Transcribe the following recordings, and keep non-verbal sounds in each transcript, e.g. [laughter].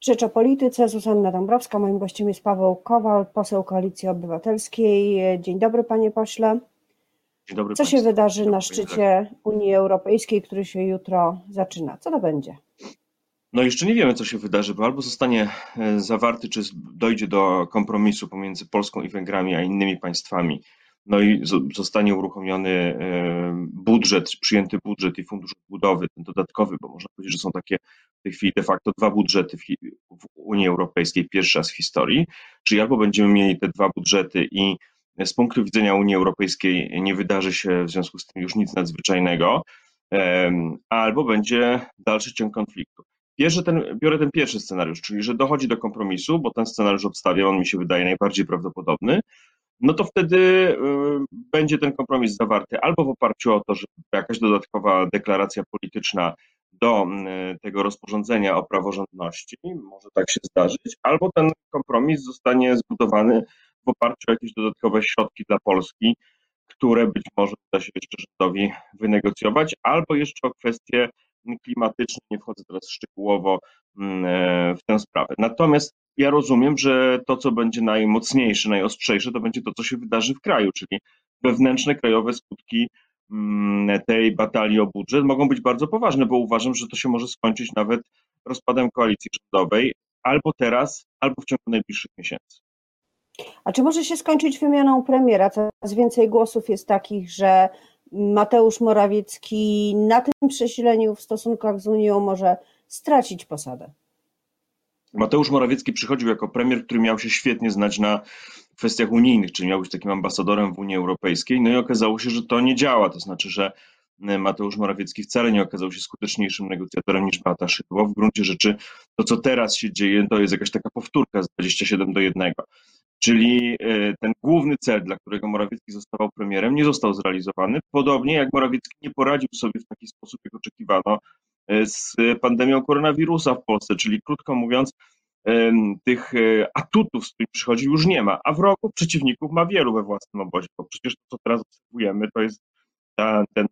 Rzecz o polityce. Zuzanna Dąbrowska. Moim gościem jest Paweł Kowal, poseł Koalicji Obywatelskiej. Dzień dobry, panie pośle. Dzień dobry Co się państwu. wydarzy na szczycie Unii Europejskiej, który się jutro zaczyna? Co to będzie? No jeszcze nie wiemy, co się wydarzy, bo albo zostanie e, zawarty, czy dojdzie do kompromisu pomiędzy Polską i Węgrami, a innymi państwami. No i zostanie uruchomiony budżet, przyjęty budżet i fundusz odbudowy, ten dodatkowy, bo można powiedzieć, że są takie w tej chwili de facto dwa budżety w, Unii Europejskiej, pierwszy raz w historii. Czyli albo będziemy mieli te dwa budżety i z punktu widzenia Unii Europejskiej nie wydarzy się w związku z tym już nic nadzwyczajnego, albo będzie dalszy ciąg konfliktu. Bierze ten, biorę ten pierwszy scenariusz, czyli że dochodzi do kompromisu, bo ten scenariusz obstawiam, on mi się wydaje najbardziej prawdopodobny, no to wtedy y, będzie ten kompromis zawarty albo w oparciu o to, że jakaś dodatkowa deklaracja polityczna do y, tego rozporządzenia o praworządności, może tak się zdarzyć, albo ten kompromis zostanie zbudowany w oparciu o jakieś dodatkowe środki dla Polski, które być może uda się jeszcze rządowi wynegocjować, albo jeszcze o kwestie klimatyczne, nie wchodzę teraz szczegółowo e, w tę sprawę. Natomiast ja rozumiem, że to, co będzie najmocniejsze, najostrzejsze, to będzie to, co się wydarzy w kraju, czyli wewnętrzne, krajowe skutki tej batalii o budżet mogą być bardzo poważne, bo uważam, że to się może skończyć nawet rozpadem koalicji rządowej albo teraz, albo w ciągu najbliższych miesięcy. A czy może się skończyć wymianą premiera? Coraz więcej głosów jest takich, że Mateusz Morawiecki na tym przesileniu w stosunkach z Unią może stracić posadę. Mateusz Morawiecki przychodził jako premier, który miał się świetnie znać na kwestiach unijnych, czyli miał być takim ambasadorem w Unii Europejskiej, no i okazało się, że to nie działa, to znaczy, że e, Mateusz Morawiecki wcale nie okazał się skuteczniejszym negocjatorem niż Beata Szydło. W gruncie rzeczy to, co teraz się dzieje, to jest jakaś taka powtórka z 27 do 1. Czyli e, ten główny cel, dla którego Morawiecki został premierem, nie został zrealizowany. Podobnie jak Morawiecki nie poradził sobie w taki sposób, jak oczekiwano e, z pandemią koronawirusa w Polsce, czyli krótko mówiąc, tych e, atutów, z którymi przychodzi, już nie ma, a w roku przeciwników ma wielu we własnym obozie, bo przecież to, co teraz obserwujemy, to jest ta, ten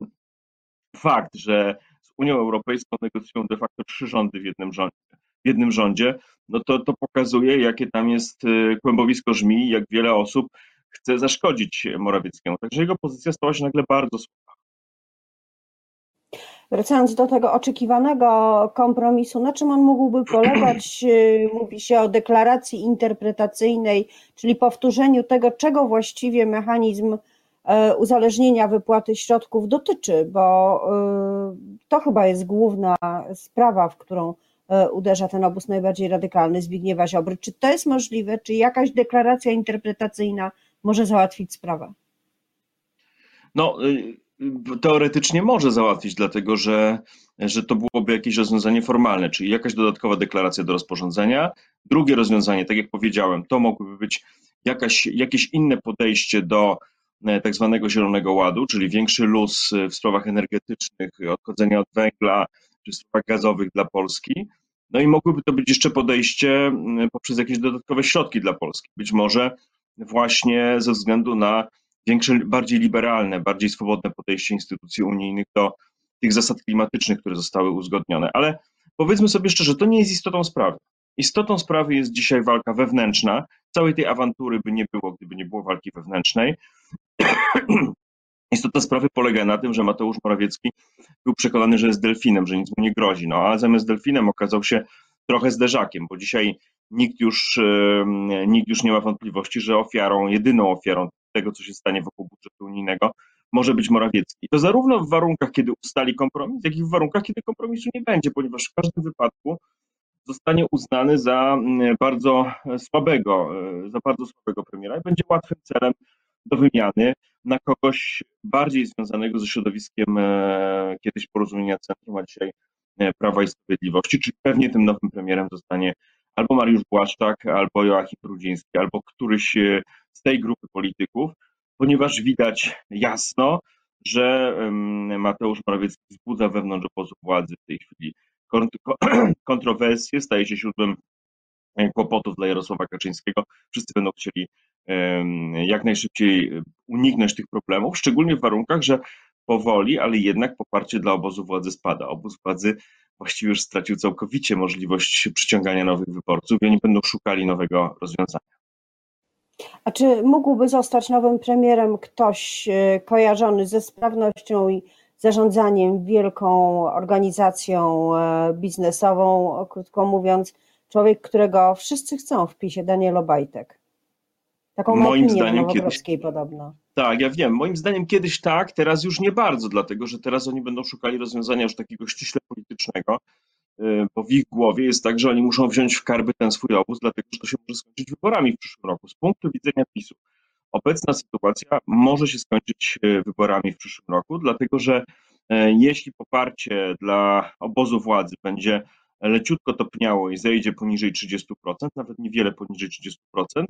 fakt, że z Unią Europejską negocjują de facto trzy rządy w jednym rządzie, jednym rządzie no to, to pokazuje, jakie tam jest e, kłębowisko żmii, jak wiele osób chce zaszkodzić Morawieckiemu. Także jego pozycja stała się nagle bardzo słaba. Wracając do tego oczekiwanego kompromisu, na czym on mógłby polegać? Yy, Mówi się o deklaracji interpretacyjnej, czyli powtórzeniu tego, czego właściwie mechanizm e, uzależnienia wypłaty środków dotyczy, bo yy, to chyba jest główna sprawa, w którą uderza ten obóz najbardziej radykalny Zbigniewa Ziobry. Czy to jest możliwe? Czy jakaś deklaracja interpretacyjna może załatwić sprawę? No, y, teoretycznie może załatwić, dlatego że, że to byłoby jakieś rozwiązanie formalne, czyli jakaś dodatkowa deklaracja do rozporządzenia. Drugie rozwiązanie, tak jak powiedziałem, to mogłoby być jakaś, jakieś inne podejście do e, tak zwanego Zielonego Ładu, czyli większy luz e, w sprawach energetycznych, odchodzenia od węgla czy gazowych dla Polski. No i mogłoby to być jeszcze podejście m, poprzez jakieś dodatkowe środki dla Polski. Być może właśnie ze względu na większe, bardziej liberalne, bardziej swobodne podejście instytucji unijnych do tych zasad klimatycznych, które zostały uzgodnione. Ale powiedzmy sobie szczerze, to nie jest istotą sprawy. Istotą sprawy jest dzisiaj walka wewnętrzna. Całej tej awantury by nie było, gdyby nie było walki wewnętrznej. [clears throat] Istota sprawy polega na tym, że Mateusz Morawiecki był przekonany, że jest delfinem, że nic mu nie grozi. No a zamiast delfinem okazał się trochę zderzakiem, bo dzisiaj nikt już, nikt już nie ma wątpliwości, że ofiarą, jedyną ofiarą tego, co się stanie wokół budżetu unijnego, może być Morawiecki. To zarówno w warunkach, kiedy ustali kompromis, jak i w warunkach, kiedy kompromisu nie będzie, ponieważ w każdym wypadku zostanie uznany za mm, bardzo słabego, e, za bardzo słabego premiera i będzie łatwym celem do wymiany na kogoś bardziej związanego ze środowiskiem e, kiedyś porozumienia Centrum, a dzisiaj e, Prawa i Sprawiedliwości, czyli pewnie tym nowym premierem zostanie albo Mariusz Błaszczak, albo Joachim Brudziński, albo któryś e, z tej grupy polityków, ponieważ widać jasno, że Mateusz Morawiecki wzbudza wewnątrz obozu władzy w tej chwili kont- ko- [clears throat] kontrowersje, staje się źródłem kłopotów dla Jarosława Kaczyńskiego. Wszyscy będą chcieli jak najszybciej e, uniknąć tych problemów, szczególnie w warunkach, że powoli, ale jednak poparcie dla obozu władzy spada. Obóz władzy właściwie już stracił całkowicie możliwość przyciągania nowych wyborców i oni będą szukali nowego rozwiązania. A czy mógłby zostać nowym premierem ktoś e, kojarzony ze sprawnością i zarządzaniem wielką organizacją e, biznesową, krótko mówiąc, człowiek, którego wszyscy chcą w PiSie, Daniel Obajtek? Taką moim zdaniem kiedyś, podobno. Tak, ja wiem. Moim zdaniem kiedyś tak, teraz już nie bardzo, dlatego że teraz oni będą szukali rozwiązania już takiego ściśle politycznego, y, bo w ich głowie jest tak, że oni muszą wziąć w karby ten swój obóz, dlatego że to się może skończyć wyborami w przyszłym roku. Z punktu widzenia PiSu obecna sytuacja może się skończyć y, wyborami w przyszłym roku, dlatego że y, jeśli poparcie dla obozu władzy będzie leciutko topniało i zejdzie poniżej 30%, nawet niewiele poniżej 30%,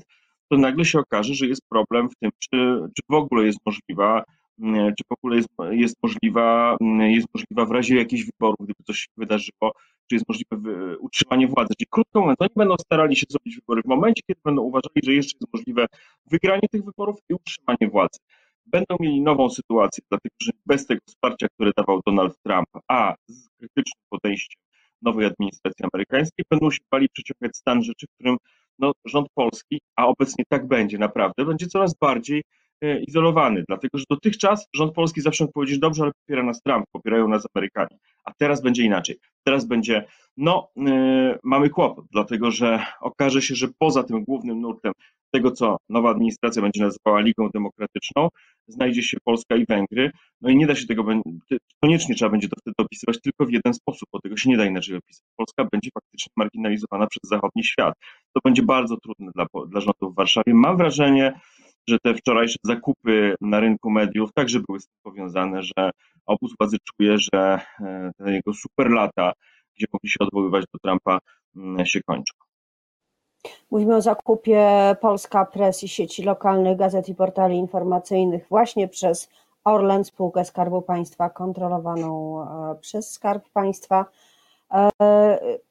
to nagle się okaże, że jest problem w tym, czy, czy w ogóle jest możliwa, mm, czy w ogóle jest, jest, możliwa, mm, jest możliwa w razie jakichś wyborów, gdyby coś się wydarzyło, czy jest możliwe utrzymanie władzy. Czyli krótko mówiąc, oni będą starali się zrobić wybory w momencie, kiedy będą uważali, że jeszcze jest możliwe wygranie tych wyborów i utrzymanie władzy. Będą mieli nową sytuację, dlatego że bez tego wsparcia, które dawał Donald Trump, a z krytycznym podejściem nowej administracji amerykańskiej, będą się bali przeciągać stan rzeczy, w którym no, rząd polski, a obecnie tak będzie naprawdę, będzie coraz bardziej izolowany, dlatego że dotychczas rząd polski zawsze mógł powiedzieć, dobrze, ale popiera nas Trump, popierają nas Amerykanie, a teraz będzie inaczej. Teraz będzie, no, yy, mamy kłopot, dlatego że okaże się, że poza tym głównym nurtem tego, co nowa administracja będzie nazywała Ligą Demokratyczną, znajdzie się Polska i Węgry. No i nie da się tego, koniecznie trzeba będzie to wtedy opisywać tylko w jeden sposób, bo tego się nie da inaczej opisać. Polska będzie faktycznie marginalizowana przez zachodni świat. To będzie bardzo trudne dla, dla rządu w Warszawie. Mam wrażenie, że te wczorajsze zakupy na rynku mediów także były z tym powiązane, że obóz władzy czuje, że e, te jego super lata, gdzie mogli się odwoływać do Trumpa, mm, się kończą. Mówimy o zakupie Polska Press i sieci lokalnych gazet i portali informacyjnych właśnie przez Orlen, spółkę Skarbu Państwa kontrolowaną e, przez Skarb Państwa. E,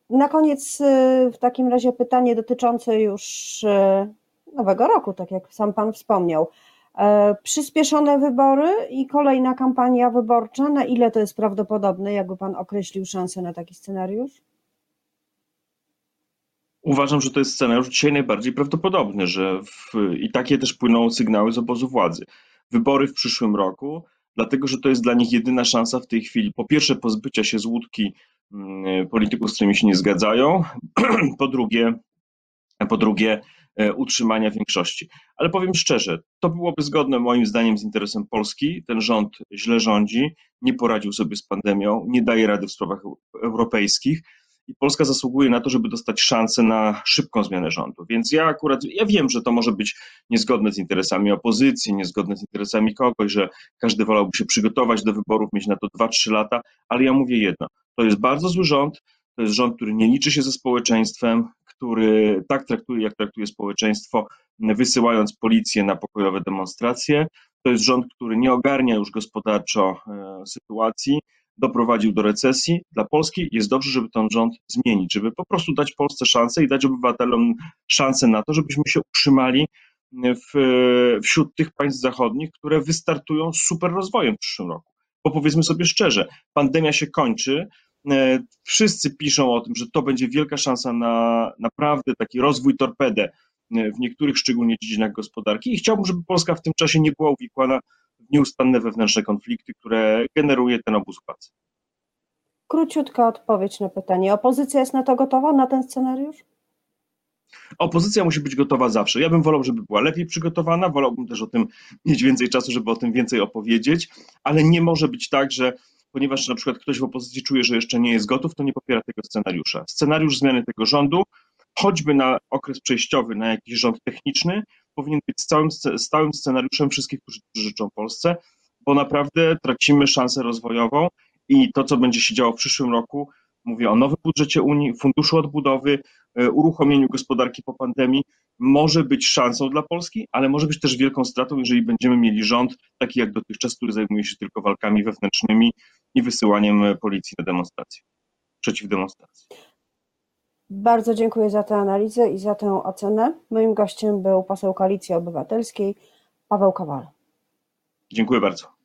na koniec w takim razie pytanie dotyczące już nowego roku, tak jak sam Pan wspomniał. Przyspieszone wybory i kolejna kampania wyborcza. Na ile to jest prawdopodobne? Jakby Pan określił szansę na taki scenariusz? Uważam, że to jest scenariusz dzisiaj najbardziej prawdopodobny, że w, i takie też płyną sygnały z obozu władzy. Wybory w przyszłym roku, dlatego że to jest dla nich jedyna szansa w tej chwili, po pierwsze pozbycia się z łódki mm, polityków, z którymi się nie zgadzają, [clears throat] po drugie, po drugie e, utrzymania większości. Ale powiem szczerze, to byłoby zgodne moim zdaniem z interesem Polski. Ten rząd źle rządzi, nie poradził sobie z pandemią, nie daje rady w sprawach europejskich i Polska zasługuje na to, żeby dostać szansę na szybką zmianę rządu. Więc ja akurat, ja wiem, że to może być niezgodne z interesami opozycji, niezgodne z interesami kogoś, że każdy wolałby się przygotować do wyborów, mieć na to 2-3 lata, ale ja mówię jedno, to jest bardzo zły rząd, to jest rząd, który nie liczy się ze społeczeństwem, który tak traktuje, jak traktuje społeczeństwo, wysyłając policję na pokojowe demonstracje. To jest rząd, który nie ogarnia już gospodarczo e, sytuacji, doprowadził do recesji dla Polski, jest dobrze, żeby ten rząd zmienić, żeby po prostu dać Polsce szansę i dać obywatelom szansę na to, żebyśmy się utrzymali w, wśród tych państw zachodnich, które wystartują z super rozwojem w przyszłym roku. Bo powiedzmy sobie szczerze, pandemia się kończy, wszyscy piszą o tym, że to będzie wielka szansa na naprawdę taki rozwój torpedę e, w niektórych szczególnie dziedzinach gospodarki i chciałbym, żeby Polska w tym czasie nie była uwikłana nieustanne wewnętrzne konflikty, które generuje ten obóz władzy. Króciutka odpowiedź na pytanie. Opozycja jest na to gotowa, na ten scenariusz? Opozycja musi być gotowa zawsze. Ja bym wolał, żeby była lepiej przygotowana, wolałbym też o tym mieć więcej czasu, żeby o tym więcej opowiedzieć, ale nie może być tak, że ponieważ na przykład ktoś w opozycji czuje, że jeszcze nie jest gotów, to nie popiera tego scenariusza. Scenariusz zmiany tego rządu, choćby na okres przejściowy, na jakiś rząd techniczny, powinien być stałym, stałym scenariuszem wszystkich, którzy życzą Polsce, bo naprawdę tracimy szansę rozwojową i to, co będzie się działo w przyszłym roku, mówię o nowym budżecie Unii, funduszu odbudowy, e, uruchomieniu gospodarki po pandemii, może być szansą dla Polski, ale może być też wielką stratą, jeżeli będziemy mieli rząd taki jak dotychczas, który zajmuje się tylko walkami wewnętrznymi i wysyłaniem policji na demonstracje, przeciw demonstracji. Bardzo dziękuję za tę analizę i za tę ocenę. Moim gościem był poseł Koalicji Obywatelskiej Paweł Kowal. Dziękuję bardzo.